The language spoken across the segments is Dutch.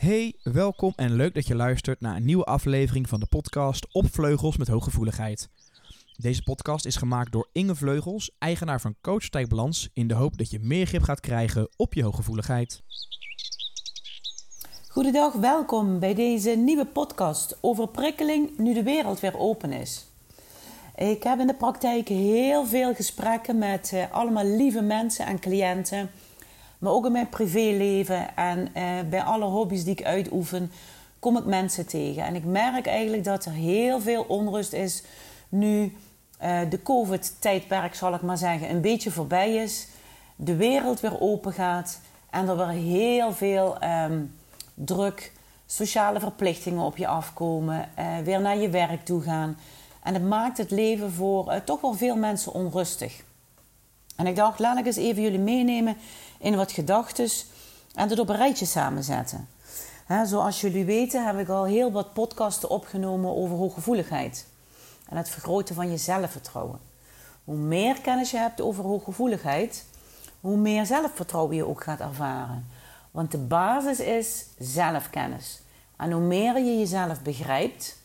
Hey, welkom en leuk dat je luistert naar een nieuwe aflevering van de podcast Op Vleugels met Hooggevoeligheid. Deze podcast is gemaakt door Inge Vleugels, eigenaar van Coach in de hoop dat je meer grip gaat krijgen op je hooggevoeligheid. Goedendag, welkom bij deze nieuwe podcast over prikkeling nu de wereld weer open is. Ik heb in de praktijk heel veel gesprekken met uh, allemaal lieve mensen en cliënten maar ook in mijn privéleven en eh, bij alle hobby's die ik uitoefen, kom ik mensen tegen. En ik merk eigenlijk dat er heel veel onrust is nu uh, de COVID-tijdperk, zal ik maar zeggen, een beetje voorbij is. De wereld weer open gaat en er weer heel veel um, druk, sociale verplichtingen op je afkomen, uh, weer naar je werk toe gaan. En het maakt het leven voor toch wel veel mensen onrustig. En ik dacht, laat ik eens even jullie meenemen in wat gedachten en het op een rijtje samenzetten. zoals jullie weten heb ik al heel wat podcasten opgenomen over hooggevoeligheid en het vergroten van je zelfvertrouwen. Hoe meer kennis je hebt over hooggevoeligheid, hoe meer zelfvertrouwen je ook gaat ervaren. Want de basis is zelfkennis. En hoe meer je jezelf begrijpt,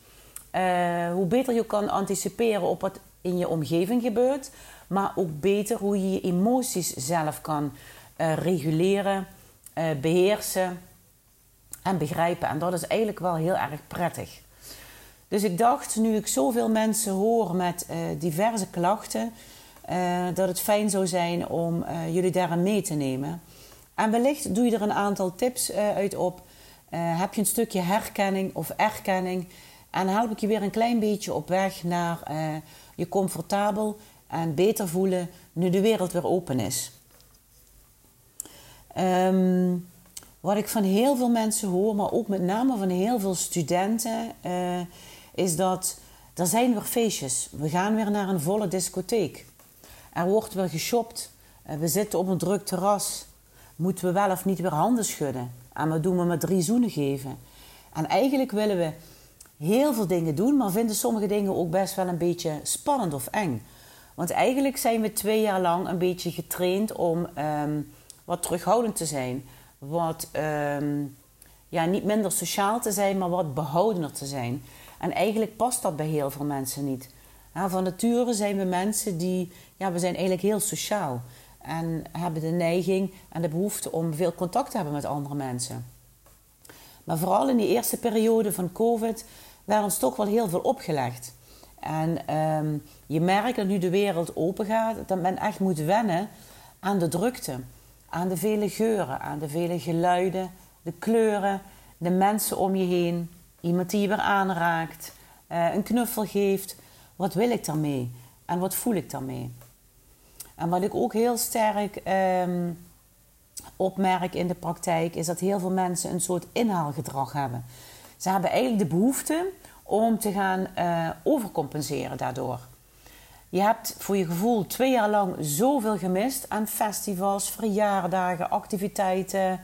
uh, hoe beter je kan anticiperen op wat in je omgeving gebeurt, maar ook beter hoe je je emoties zelf kan reguleren, uh, beheersen en begrijpen. En dat is eigenlijk wel heel erg prettig. Dus ik dacht, nu ik zoveel mensen hoor met uh, diverse klachten, dat het fijn zou zijn om jullie daarin mee te nemen. En wellicht doe je er een aantal tips uit op. heb je een stukje herkenning of erkenning? En help ik je weer een klein beetje op weg naar je comfortabel en beter voelen nu de wereld weer open is. Um, wat ik van heel veel mensen hoor, maar ook met name van heel veel studenten, uh, is dat er zijn weer feestjes. We gaan weer naar een volle discotheek. Er wordt weer geshopt. Uh, we zitten op een druk terras. Moeten we wel of niet weer handen schudden? En wat doen we met drie zoenen geven? En eigenlijk willen we heel veel dingen doen, maar vinden sommige dingen ook best wel een beetje spannend of eng. Want eigenlijk zijn we twee jaar lang een beetje getraind om um, wat terughoudend te zijn. Wat um, ja, niet minder sociaal te zijn, maar wat behoudender te zijn. En eigenlijk past dat bij heel veel mensen niet. van nature zijn we mensen die, ja, we zijn eigenlijk heel sociaal. En hebben de neiging en de behoefte om veel contact te hebben met andere mensen. Maar vooral in die eerste periode van COVID werd ons toch wel heel veel opgelegd. En um, je merkt dat nu de wereld open gaat, dat men echt moet wennen aan de drukte aan de vele geuren, aan de vele geluiden, de kleuren, de mensen om je heen, iemand die je weer aanraakt, uh, een knuffel geeft. Wat wil ik daarmee en wat voel ik daarmee? En wat ik ook heel sterk um, opmerk in de praktijk is dat heel veel mensen een soort inhaalgedrag hebben. Ze hebben eigenlijk de behoefte om te gaan uh, overcompenseren daardoor. Je hebt voor je gevoel twee jaar lang zoveel gemist aan festivals, verjaardagen, activiteiten,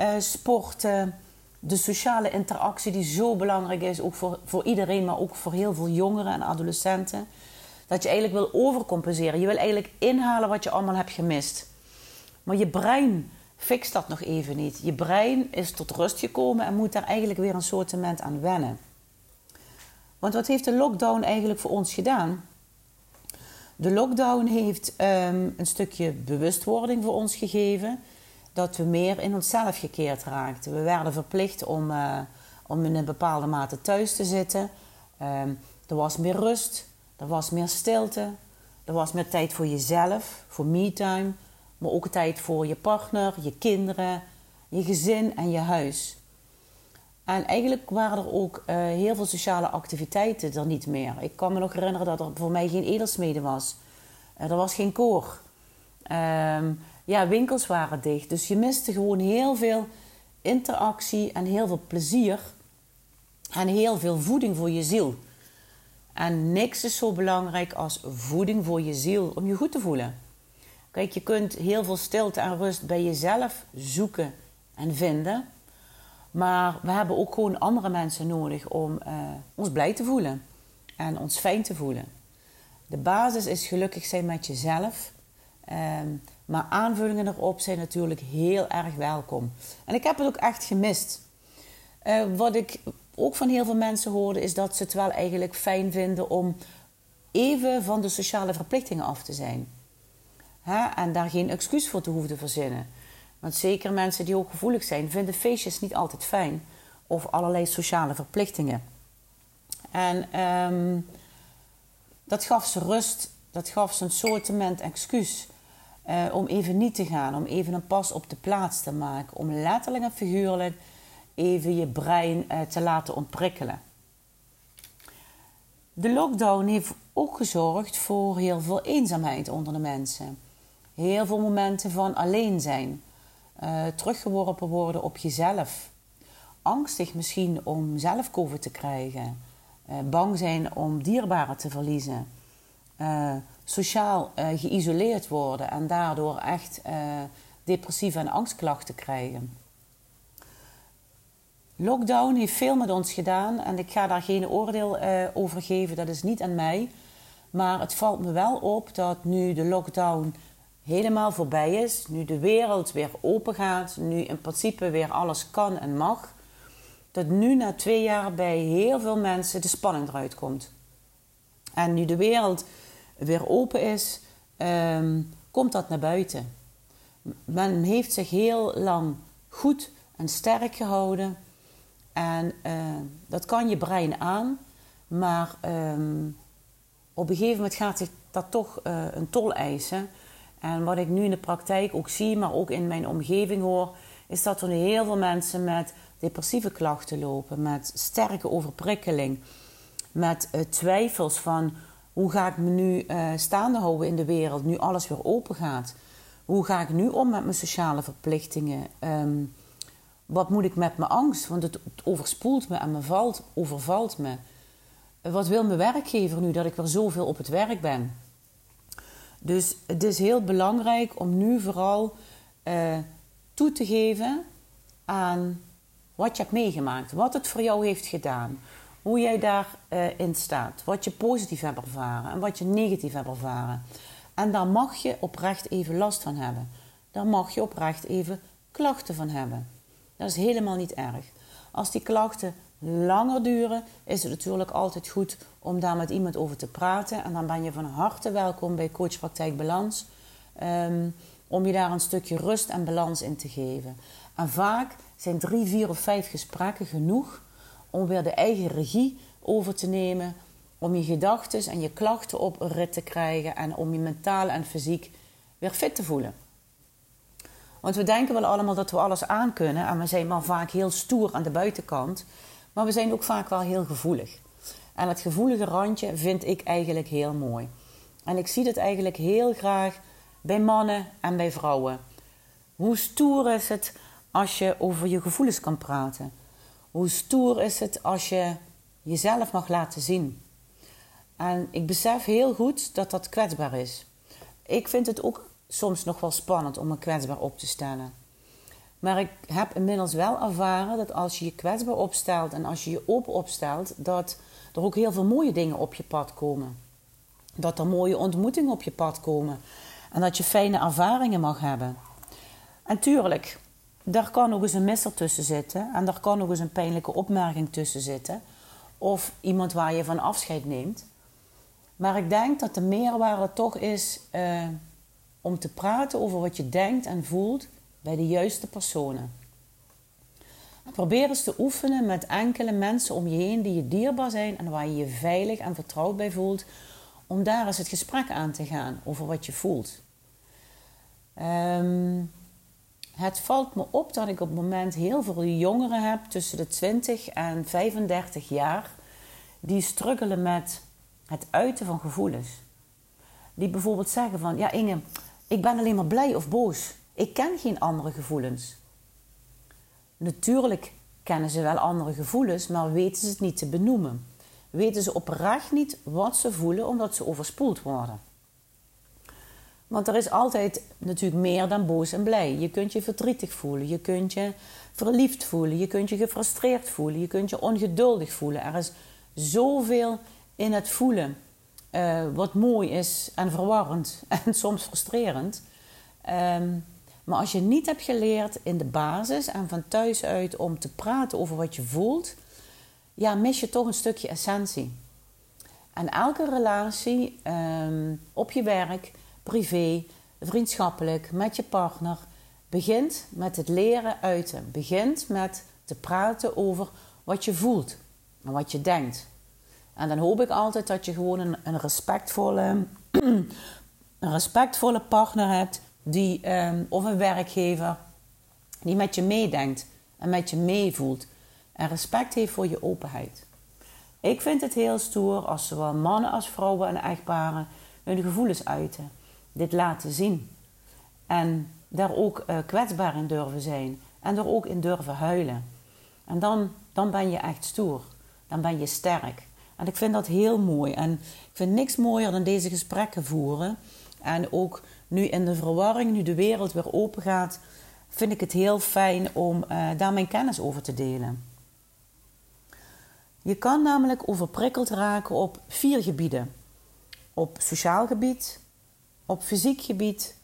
uh, sporten. De sociale interactie die zo belangrijk is, ook voor, voor iedereen, maar ook voor heel veel jongeren en adolescenten. Dat je eigenlijk wil overcompenseren. Je wil eigenlijk inhalen wat je allemaal hebt gemist. Maar je brein fixt dat nog even niet. Je brein is tot rust gekomen en moet daar eigenlijk weer een soort aan wennen. Want wat heeft de lockdown eigenlijk voor ons gedaan? De lockdown heeft ehm, een stukje bewustwording voor ons gegeven. Dat we meer in onszelf gekeerd raakten. We werden verplicht om, uh, om in een bepaalde mate thuis te zitten. Um, er was meer rust, er was meer stilte. Er was meer tijd voor jezelf, voor me-time. Maar ook tijd voor je partner, je kinderen, je gezin en je huis. En eigenlijk waren er ook uh, heel veel sociale activiteiten er niet meer. Ik kan me nog herinneren dat er voor mij geen edelsmede was. Uh, er was geen koor. Um, ja, winkels waren dicht. Dus je miste gewoon heel veel interactie en heel veel plezier. En heel veel voeding voor je ziel. En niks is zo belangrijk als voeding voor je ziel om je goed te voelen. Kijk, je kunt heel veel stilte en rust bij jezelf zoeken en vinden. Maar we hebben ook gewoon andere mensen nodig om uh, ons blij te voelen en ons fijn te voelen. De basis is gelukkig zijn met jezelf. Um, maar aanvullingen erop zijn natuurlijk heel erg welkom. En ik heb het ook echt gemist. Eh, wat ik ook van heel veel mensen hoorde, is dat ze het wel eigenlijk fijn vinden om even van de sociale verplichtingen af te zijn. En daar geen excuus voor te hoeven te verzinnen. Want zeker mensen die ook gevoelig zijn, vinden feestjes niet altijd fijn. Of allerlei sociale verplichtingen. En ehm, dat gaf ze rust, dat gaf ze een soortement excuus. Uh, om even niet te gaan, om even een pas op de plaats te maken. Om letterlijk en figuurlijk even je brein uh, te laten ontprikkelen. De lockdown heeft ook gezorgd voor heel veel eenzaamheid onder de mensen. Heel veel momenten van alleen zijn. Uh, teruggeworpen worden op jezelf. Angstig misschien om zelf COVID te krijgen. Uh, bang zijn om dierbaren te verliezen. Uh, sociaal geïsoleerd worden en daardoor echt depressieve en angstklachten krijgen. Lockdown heeft veel met ons gedaan en ik ga daar geen oordeel over geven, dat is niet aan mij. Maar het valt me wel op dat nu de lockdown helemaal voorbij is, nu de wereld weer open gaat, nu in principe weer alles kan en mag, dat nu na twee jaar bij heel veel mensen de spanning eruit komt. En nu de wereld weer open is, um, komt dat naar buiten. Men heeft zich heel lang goed en sterk gehouden. En uh, dat kan je brein aan, maar um, op een gegeven moment gaat zich dat toch uh, een tol eisen. En wat ik nu in de praktijk ook zie, maar ook in mijn omgeving hoor, is dat er heel veel mensen met depressieve klachten lopen, met sterke overprikkeling, met uh, twijfels van hoe ga ik me nu uh, staande houden in de wereld, nu alles weer open gaat. Hoe ga ik nu om met mijn sociale verplichtingen? Um, wat moet ik met mijn angst? Want het overspoelt me en me valt, overvalt me. Wat wil mijn werkgever nu dat ik weer zoveel op het werk ben? Dus het is heel belangrijk om nu vooral uh, toe te geven aan wat je hebt meegemaakt, wat het voor jou heeft gedaan, hoe jij daarin uh, in staat, wat je positief hebt ervaren en wat je negatief hebt ervaren. En daar mag je oprecht even last van hebben. Daar mag je oprecht even klachten van hebben. Dat is helemaal niet erg. Als die klachten langer duren, is het natuurlijk altijd goed om daar met iemand over te praten. En dan ben je van harte welkom bij Coachpraktijk Balans. Um, om je daar een stukje rust en balans in te geven. En vaak zijn drie, vier of vijf gesprekken genoeg om weer de eigen regie over te nemen. Om je gedachten en je klachten op een rit te krijgen. En om je mentaal en fysiek weer fit te voelen. Want we denken wel allemaal dat we alles aan kunnen. En we zijn maar vaak heel stoer aan de buitenkant. Maar we zijn ook vaak wel heel gevoelig. En het gevoelige randje vind ik eigenlijk heel mooi. En ik zie het eigenlijk heel graag bij mannen en bij vrouwen. Hoe stoer is het als je over je gevoelens kan praten? Hoe stoer is het als je jezelf mag laten zien? En ik besef heel goed dat dat kwetsbaar is. Ik vind het ook soms nog wel spannend om me kwetsbaar op te stellen. Maar ik heb inmiddels wel ervaren dat als je je kwetsbaar opstelt en als je je open opstelt, dat er ook heel veel mooie dingen op je pad komen. Dat er mooie ontmoetingen op je pad komen. En dat je fijne ervaringen mag hebben. En tuurlijk, daar kan nog eens een misser tussen zitten. En daar kan nog eens een pijnlijke opmerking tussen zitten. Of iemand waar je van afscheid neemt. Maar ik denk dat de meerwaarde toch is uh, om te praten over wat je denkt en voelt bij de juiste personen. Probeer eens te oefenen met enkele mensen om je heen die je dierbaar zijn en waar je je veilig en vertrouwd bij voelt, om daar eens het gesprek aan te gaan over wat je voelt. Um, het valt me op dat ik op het moment heel veel jongeren heb tussen de 20 en 35 jaar die struggelen met het uiten van gevoelens. Die bijvoorbeeld zeggen van, ja Inge, ik ben alleen maar blij of boos. Ik ken geen andere gevoelens. Natuurlijk kennen ze wel andere gevoelens, maar weten ze het niet te benoemen. Weten ze oprecht niet wat ze voelen omdat ze overspoeld worden. Want er is altijd natuurlijk meer dan boos en blij. Je kunt je verdrietig voelen, je kunt je verliefd voelen, je kunt je gefrustreerd voelen, je kunt je ongeduldig voelen. Er is zoveel in het voelen uh, wat mooi is en verwarrend en soms frustrerend. Um, Maar als je niet hebt geleerd in de basis en van thuis uit om te praten over wat je voelt, ja, mis je toch een stukje essentie. En elke relatie ehm, op je werk, privé, vriendschappelijk, met je partner, begint met het leren uiten. Begint met te praten over wat je voelt en wat je denkt. En dan hoop ik altijd dat je gewoon een, een respectvolle, een respectvolle partner hebt, die, um, of een werkgever, die met je meedenkt en met je meevoelt. En respect heeft voor je openheid. Ik vind het heel stoer als zowel mannen als vrouwen en echtparen hun gevoelens uiten. Dit laten zien. En daar ook uh, kwetsbaar in durven zijn. En er ook in durven huilen. En dan, dan ben je echt stoer. Dan ben je sterk. En ik vind dat heel mooi. En ik vind niks mooier dan deze gesprekken voeren. En ook nu in de verwarring, nu de wereld weer open gaat, vind ik het heel fijn om uh, daar mijn kennis over te delen. Je kan namelijk overprikkeld raken op vier gebieden: op sociaal gebied, op fysiek gebied,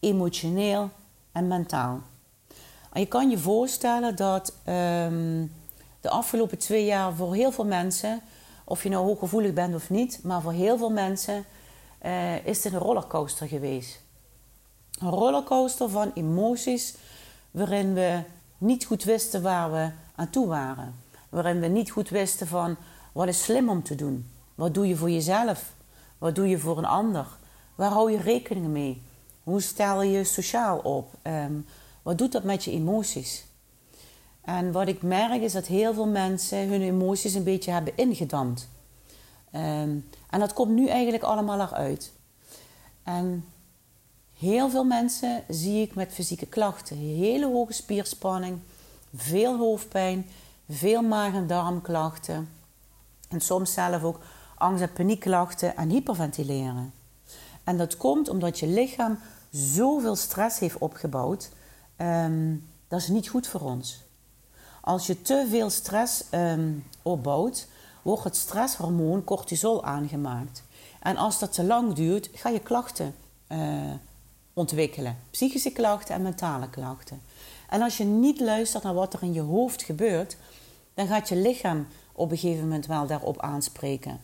emotioneel en mentaal. En je kan je voorstellen dat um, de afgelopen twee jaar voor heel veel mensen, of je nou hooggevoelig bent of niet, maar voor heel veel mensen uh, is het een rollercoaster geweest. Een rollercoaster van emoties waarin we niet goed wisten waar we aan toe waren. Waarin we niet goed wisten van wat is slim om te doen. Wat doe je voor jezelf? Wat doe je voor een ander? Waar hou je rekening mee? Hoe stel je sociaal op? Um, wat doet dat met je emoties? En wat ik merk is dat heel veel mensen hun emoties een beetje hebben ingedampt. Um, en dat komt nu eigenlijk allemaal eruit. En heel veel mensen zie ik met fysieke klachten. Hele hoge spierspanning, veel hoofdpijn, veel maag- en darmklachten. En soms zelf ook angst- en paniekklachten en hyperventileren. En dat komt omdat je lichaam zoveel stress heeft opgebouwd. Um, dat is niet goed voor ons. Als je te veel stress um, opbouwt, wordt het stresshormoon cortisol aangemaakt. En als dat te lang duurt, ga je klachten uh, ontwikkelen. Psychische klachten en mentale klachten. En als je niet luistert naar wat er in je hoofd gebeurt, dan gaat je lichaam op een gegeven moment wel daarop aanspreken.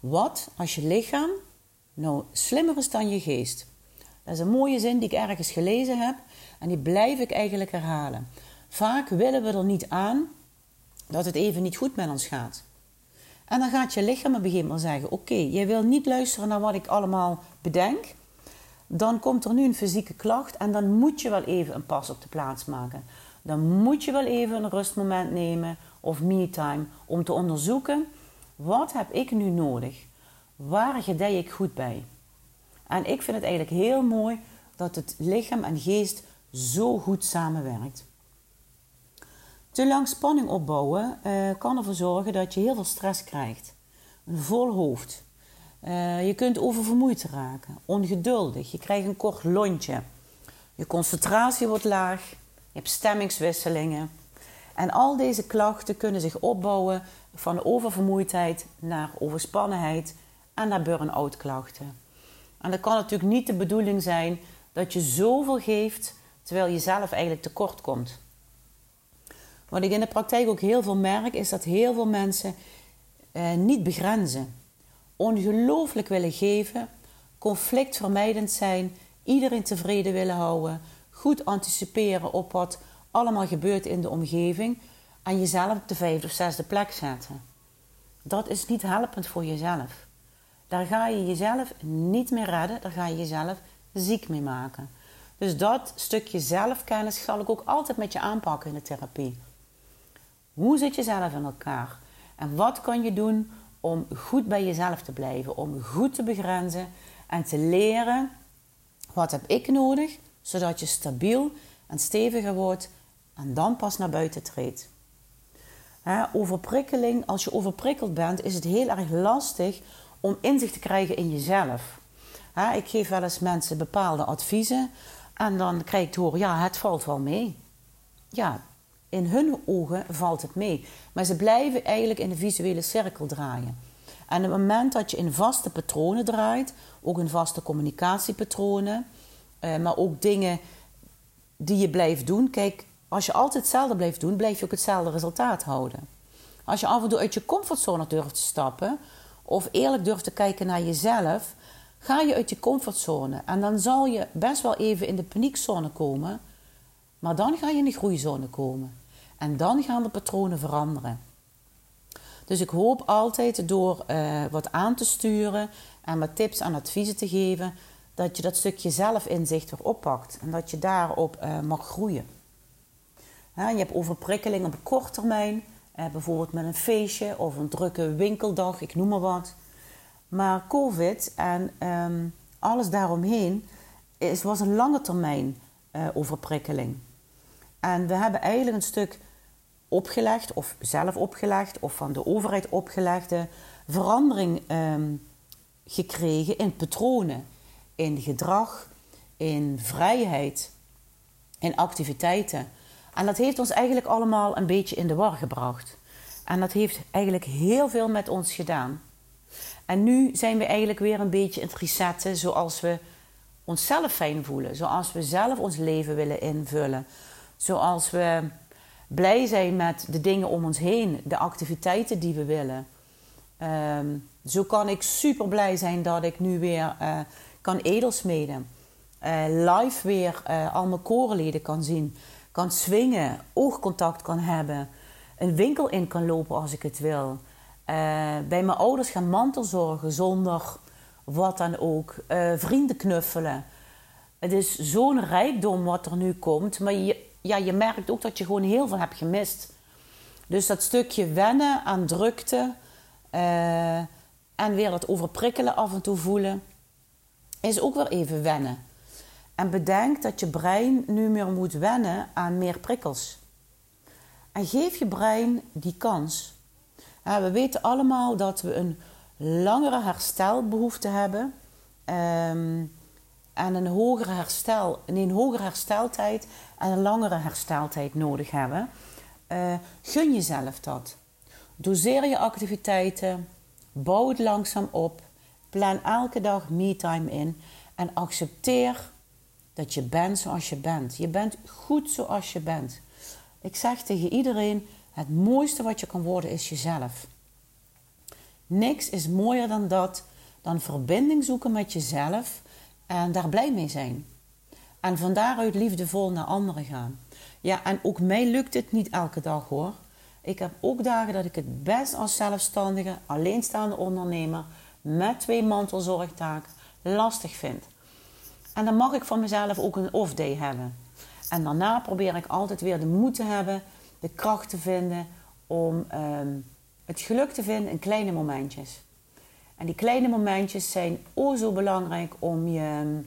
Wat als je lichaam nou slimmer is dan je geest? Dat is een mooie zin die ik ergens gelezen heb en die blijf ik eigenlijk herhalen. Vaak willen we er niet aan dat het even niet goed met ons gaat. En dan gaat je lichaam op een gegeven moment zeggen: Oké, jij wil niet luisteren naar wat ik allemaal bedenk. Dan komt er nu een fysieke klacht en dan moet je wel even een pas op de plaats maken. Dan moet je wel even een rustmoment nemen of me-time om te onderzoeken: wat heb ik nu nodig? Waar gedij ik goed bij? En ik vind het eigenlijk heel mooi dat het lichaam en geest zo goed samenwerkt. Te lang spanning opbouwen uh, kan ervoor zorgen dat je heel veel stress krijgt. Een vol hoofd. Uh, je kunt oververmoeid raken, ongeduldig, je krijgt een kort lontje. Je concentratie wordt laag, je hebt stemmingswisselingen. En al deze klachten kunnen zich opbouwen van oververmoeidheid naar overspannenheid en naar burn-out klachten. En dat kan natuurlijk niet de bedoeling zijn dat je zoveel geeft terwijl je zelf eigenlijk tekort komt. Wat ik in de praktijk ook heel veel merk, is dat heel veel mensen eh, niet begrenzen. Ongelooflijk willen geven, conflictvermijdend zijn, iedereen tevreden willen houden, goed anticiperen op wat allemaal gebeurt in de omgeving en jezelf op de vijfde of zesde plek zetten. Dat is niet helpend voor jezelf. Daar ga je jezelf niet meer redden, daar ga je jezelf ziek mee maken. Dus dat stukje zelfkennis zal ik ook altijd met je aanpakken in de therapie. Hoe zit je zelf in elkaar? En wat kan je doen om goed bij jezelf te blijven, om goed te begrenzen en te leren wat heb ik nodig, zodat je stabiel en steviger wordt en dan pas naar buiten treedt. overprikkeling, als je overprikkeld bent, is het heel erg lastig om inzicht te krijgen in jezelf. ik geef wel eens mensen bepaalde adviezen en dan krijg ik horen, ja, het valt wel mee. Ja, in hun ogen valt het mee. Maar ze blijven eigenlijk in de visuele cirkel draaien. En op het moment dat je in vaste patronen draait, ook in vaste communicatiepatronen, eh, maar ook dingen die je blijft doen. Kijk, als je altijd hetzelfde blijft doen, blijf je ook hetzelfde resultaat houden. Als je af en toe uit je comfortzone durft te stappen, of eerlijk durft te kijken naar jezelf, ga je uit je comfortzone. En dan zal je best wel even in de paniekzone komen, maar dan ga je in de groeizone komen. En dan gaan de patronen veranderen. Dus ik hoop altijd door uh, wat aan te sturen en wat tips en adviezen te geven, dat je dat stukje zelfinzicht weer oppakt en dat je daarop uh, mag groeien. Je hebt overprikkeling op korte termijn, uh, bijvoorbeeld met een feestje of een drukke winkeldag, ik noem maar wat. Maar COVID en um, alles daaromheen is, was een lange termijn overprikkeling. En we hebben eigenlijk een stuk opgelegd of zelf opgelegd of van de overheid opgelegde verandering um, gekregen in patronen, in gedrag, in vrijheid, in activiteiten. En dat heeft ons eigenlijk allemaal een beetje in de war gebracht. En dat heeft eigenlijk heel veel met ons gedaan. En nu zijn we eigenlijk weer een beetje in het resetten zoals we onszelf fijn voelen. Zoals we zelf ons leven willen invullen. Zoals we blij zijn met de dingen om ons heen, de activiteiten die we willen. Ehm, zo kan ik super blij zijn dat ik nu weer uh, kan edelsmeden. Uh, live weer uh, al mijn korenleden kan zien. Kan swingen, oogcontact kan hebben. Een winkel in kan lopen als ik het wil. bij mijn ouders gaan mantelzorgen zonder wat dan ook. vrienden knuffelen. Het is zo'n rijkdom wat er nu komt. Maar je, ja, je merkt ook dat je gewoon heel veel hebt gemist. Dus dat stukje wennen aan drukte uh, en weer dat overprikkelen af en toe voelen, is ook weer even wennen. En bedenk dat je brein nu meer moet wennen aan meer prikkels. En geef je brein die kans. we weten allemaal dat we een langere herstelbehoefte hebben. Um, en een hogere herstel, een hogere hersteltijd en een langere hersteltijd nodig hebben, uh, gun jezelf dat. Doseer je activiteiten, bouw het langzaam op, plan elke dag me-time in en accepteer dat je bent zoals je bent. Je bent goed zoals je bent. Ik zeg tegen iedereen: het mooiste wat je kan worden is jezelf. Niks is mooier dan dat, dan verbinding zoeken met jezelf en daar blij mee zijn. En van daaruit liefdevol naar anderen gaan. Ja, en ook mij lukt het niet elke dag hoor. Ik heb ook dagen dat ik het best als zelfstandige, alleenstaande ondernemer met twee mantelzorgtaken lastig vind. En dan mag ik van mezelf ook een off-day hebben. En daarna probeer ik altijd weer de moed te hebben, de kracht te vinden om ehm, het geluk te vinden in kleine momentjes. En die kleine momentjes zijn o zo belangrijk om je,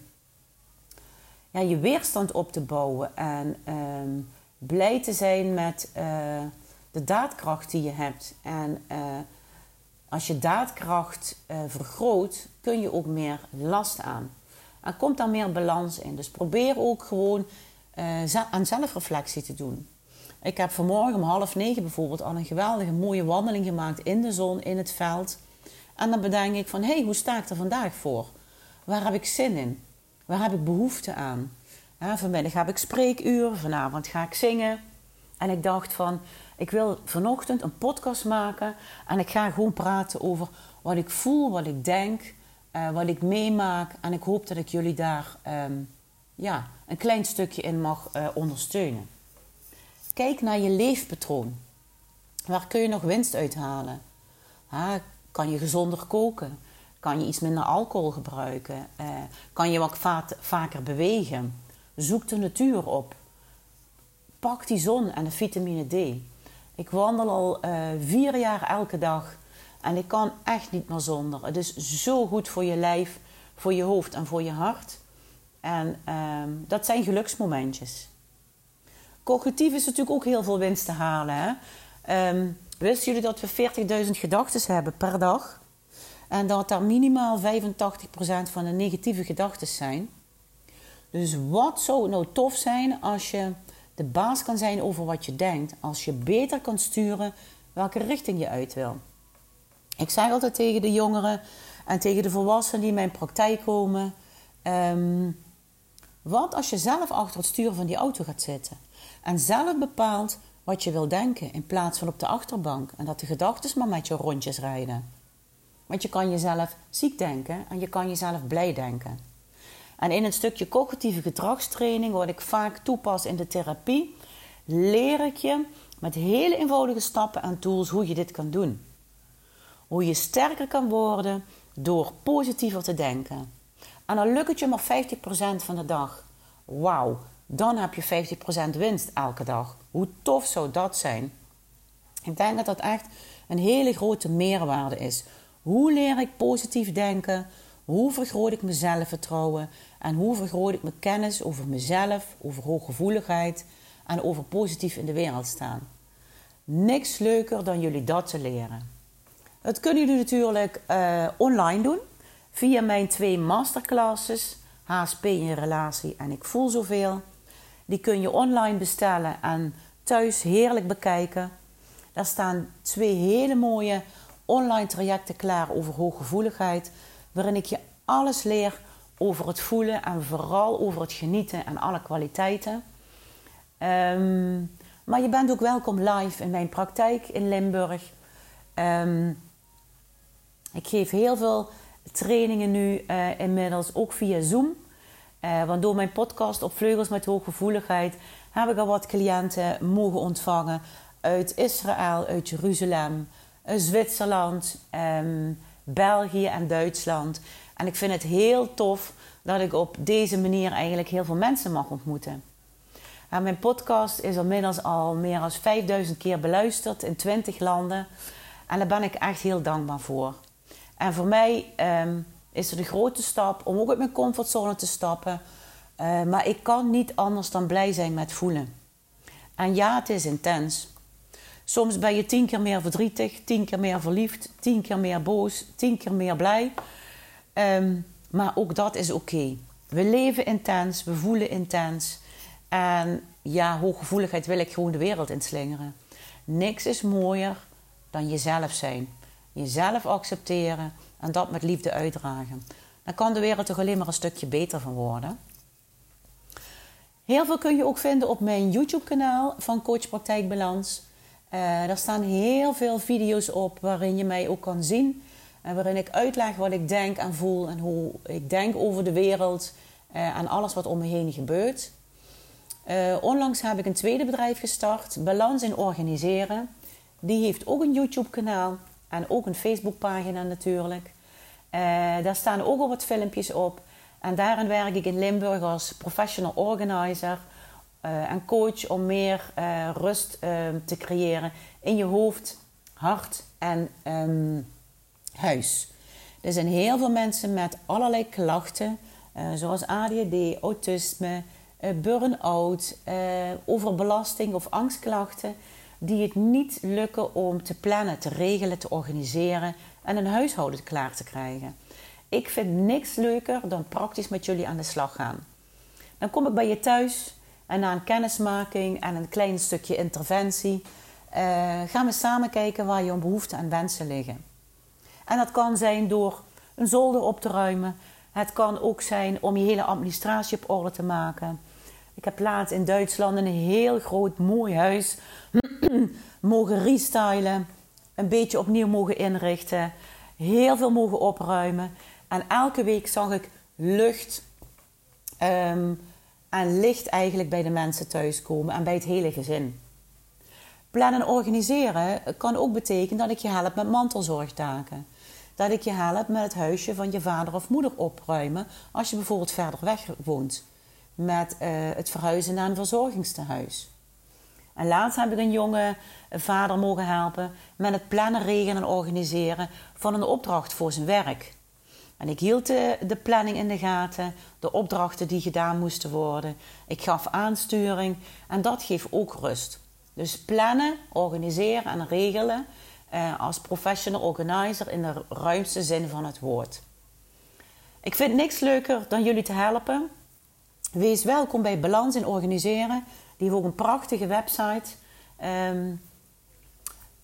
ja, je weerstand op te bouwen. En ehm, blij te zijn met uh, de daadkracht die je hebt. En uh, als je daadkracht uh, vergroot, kun je ook meer last aan. Er komt dan meer balans in. Dus probeer ook gewoon aan zelfreflectie te doen. Ik heb vanmorgen om half negen bijvoorbeeld al een geweldige mooie wandeling gemaakt in de zon, in het veld. En dan bedenk ik van, hé, hey, hoe sta ik er vandaag voor? Waar heb ik zin in? Waar heb ik behoefte aan? Vanmiddag heb ik spreekuur, vanavond ga ik zingen. En ik dacht van, ik wil vanochtend een podcast maken en ik ga gewoon praten over wat ik voel, wat ik denk, uh, wat ik meemaak. En ik hoop dat ik jullie daar um, ja, een klein stukje in mag uh, ondersteunen. Kijk naar je leefpatroon. Waar kun je nog winst uithalen? Ha, kan je gezonder koken? Kan je iets minder alcohol gebruiken? Uh, kan je wat vaker bewegen? Zoek de natuur op. Pak die zon en de vitamine D. Ik wandel al uh, vier jaar elke dag en ik kan echt niet meer zonder. Het is zo goed voor je lijf, voor je hoofd en voor je hart. En uh, dat zijn geluksmomentjes. Cognitief is natuurlijk ook heel veel winst te halen. Hè? Um, Wisten jullie dat we 40.000 gedachten hebben per dag? En dat daar minimaal 85% van de negatieve gedachten zijn. Dus wat zou nou tof zijn als je de baas kan zijn over wat je denkt. Als je beter kan sturen welke richting je uit wil. Ik zeg altijd tegen de jongeren en tegen de volwassenen die in mijn praktijk komen. Um, Wat als je zelf achter het stuur van die auto gaat zitten en zelf bepaalt wat je wil denken in plaats van op de achterbank en dat de gedachten maar met je rondjes rijden? Want je kan jezelf ziek denken en je kan jezelf blij denken. En in het stukje cognitieve gedragstraining, wat ik vaak toepas in de therapie, leer ik je met hele eenvoudige stappen en tools hoe je dit kan doen. Hoe je sterker kan worden door positiever te denken. En dan lukt het je maar 50% van de dag. Wauw, dan heb je 50% winst elke dag. Hoe tof zou dat zijn? Ik denk dat dat echt een hele grote meerwaarde is. Hoe leer ik positief denken? Hoe vergroot ik mijn zelfvertrouwen? En hoe vergroot ik mijn kennis over mezelf, over hooggevoeligheid en over positief in de wereld staan? Niks leuker dan jullie dat te leren. Dat kunnen jullie natuurlijk uh, online doen via mijn twee masterclasses, HSP in relatie en ik voel zoveel. Die kun je online bestellen en thuis heerlijk bekijken. Daar staan twee hele mooie online trajecten klaar over hooggevoeligheid, waarin ik je alles leer over het voelen en vooral over het genieten en alle kwaliteiten. Um, maar je bent ook welkom live in mijn praktijk in Limburg. Um, ik geef heel veel trainingen nu uh, inmiddels ook via Zoom. Uh, want door mijn podcast op Vleugels met Hooggevoeligheid heb ik al wat cliënten mogen ontvangen uit Israël, uit Jeruzalem, Zwitserland, um, België en Duitsland. En ik vind het heel tof dat ik op deze manier eigenlijk heel veel mensen mag ontmoeten. En mijn podcast is inmiddels al meer dan 5000 keer beluisterd in 20 landen. En daar ben ik echt heel dankbaar voor. En voor mij um, is het een grote stap om ook uit mijn comfortzone te stappen. Uh, maar ik kan niet anders dan blij zijn met voelen. En ja, het is intens. Soms ben je tien keer meer verdrietig, tien keer meer verliefd, tien keer meer boos, tien keer meer blij. Um, maar ook dat is oké. We leven intens, we voelen intens. En ja, hooggevoeligheid wil ik gewoon de wereld inslingeren. Niks is mooier dan jezelf zijn. Jezelf accepteren en dat met liefde uitdragen. Dan kan de wereld toch alleen maar een stukje beter van worden. Heel veel kun je ook vinden op mijn YouTube-kanaal van Coach Praktijkbalans. Uh, daar staan heel veel video's op waarin je mij ook kan zien. En waarin ik uitleg wat ik denk en voel en hoe ik denk over de wereld uh, en alles wat om me heen gebeurt. Uh, onlangs heb ik een tweede bedrijf gestart, Balans in Organiseren. Die heeft ook een YouTube-kanaal en ook een Facebook-pagina natuurlijk. Daar staan ook al wat filmpjes op. En daarin werk ik in Limburg als professional organizer uh, en coach om meer uh, rust te creëren in je hoofd, hart en um, huis. Er zijn heel veel mensen met allerlei klachten, zoals ADHD, autisme, burn-out, overbelasting of angstklachten die het niet lukken om te plannen, te regelen, te organiseren en een huishouden klaar te krijgen. Ik vind niks leuker dan praktisch met jullie aan de slag gaan. Dan kom ik bij je thuis en na een kennismaking en een klein stukje interventie uh, gaan we samen kijken waar je behoeften en wensen liggen. En dat kan zijn door een zolder op te ruimen. Het kan ook zijn om je hele administratie op orde te maken. Ik heb laatst in Duitsland een heel groot mooi huis mogen restylen, een beetje opnieuw mogen inrichten, heel veel mogen opruimen. En elke week zag ik lucht um, en licht eigenlijk bij de mensen thuiskomen en bij het hele gezin. Plannen en organiseren kan ook betekenen dat ik je help met mantelzorgtaken. Dat ik je help met het huisje van je vader of moeder opruimen als je bijvoorbeeld verder weg woont. Met uh, het verhuizen naar een verzorgingstehuis. En laatst heb ik een jonge vader mogen helpen met het plannen, regelen en organiseren van een opdracht voor zijn werk. En ik hield de, planning in de gaten, de opdrachten die gedaan moesten worden. Ik gaf aansturing en dat geeft ook rust. Dus plannen, organiseren en regelen eh, als professional organizer in de ruimste zin van het woord. Ik vind niks leuker dan jullie te helpen. Wees welkom bij Balans in Organiseren. Die heeft ook een prachtige website. Um,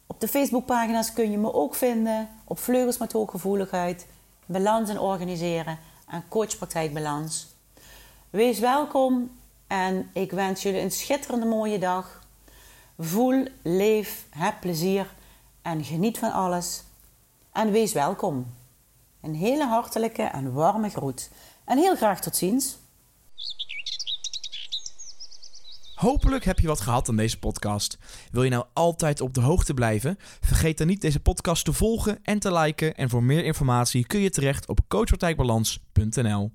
op de Facebookpagina's kun je me ook vinden. Op Vleugels met Hooggevoeligheid. Balans en Organiseren. En Coachpraktijk Balans. Wees welkom en ik wens jullie een schitterende mooie dag. Voel, leef, heb plezier en geniet van alles. En wees welkom. Een hele hartelijke en warme groet. En heel graag tot ziens. Hopelijk heb je wat gehad aan deze podcast. Wil je nou altijd op de hoogte blijven? Vergeet dan niet deze podcast te volgen en te liken. En voor meer informatie kun je terecht op coachpartijbalans.nl.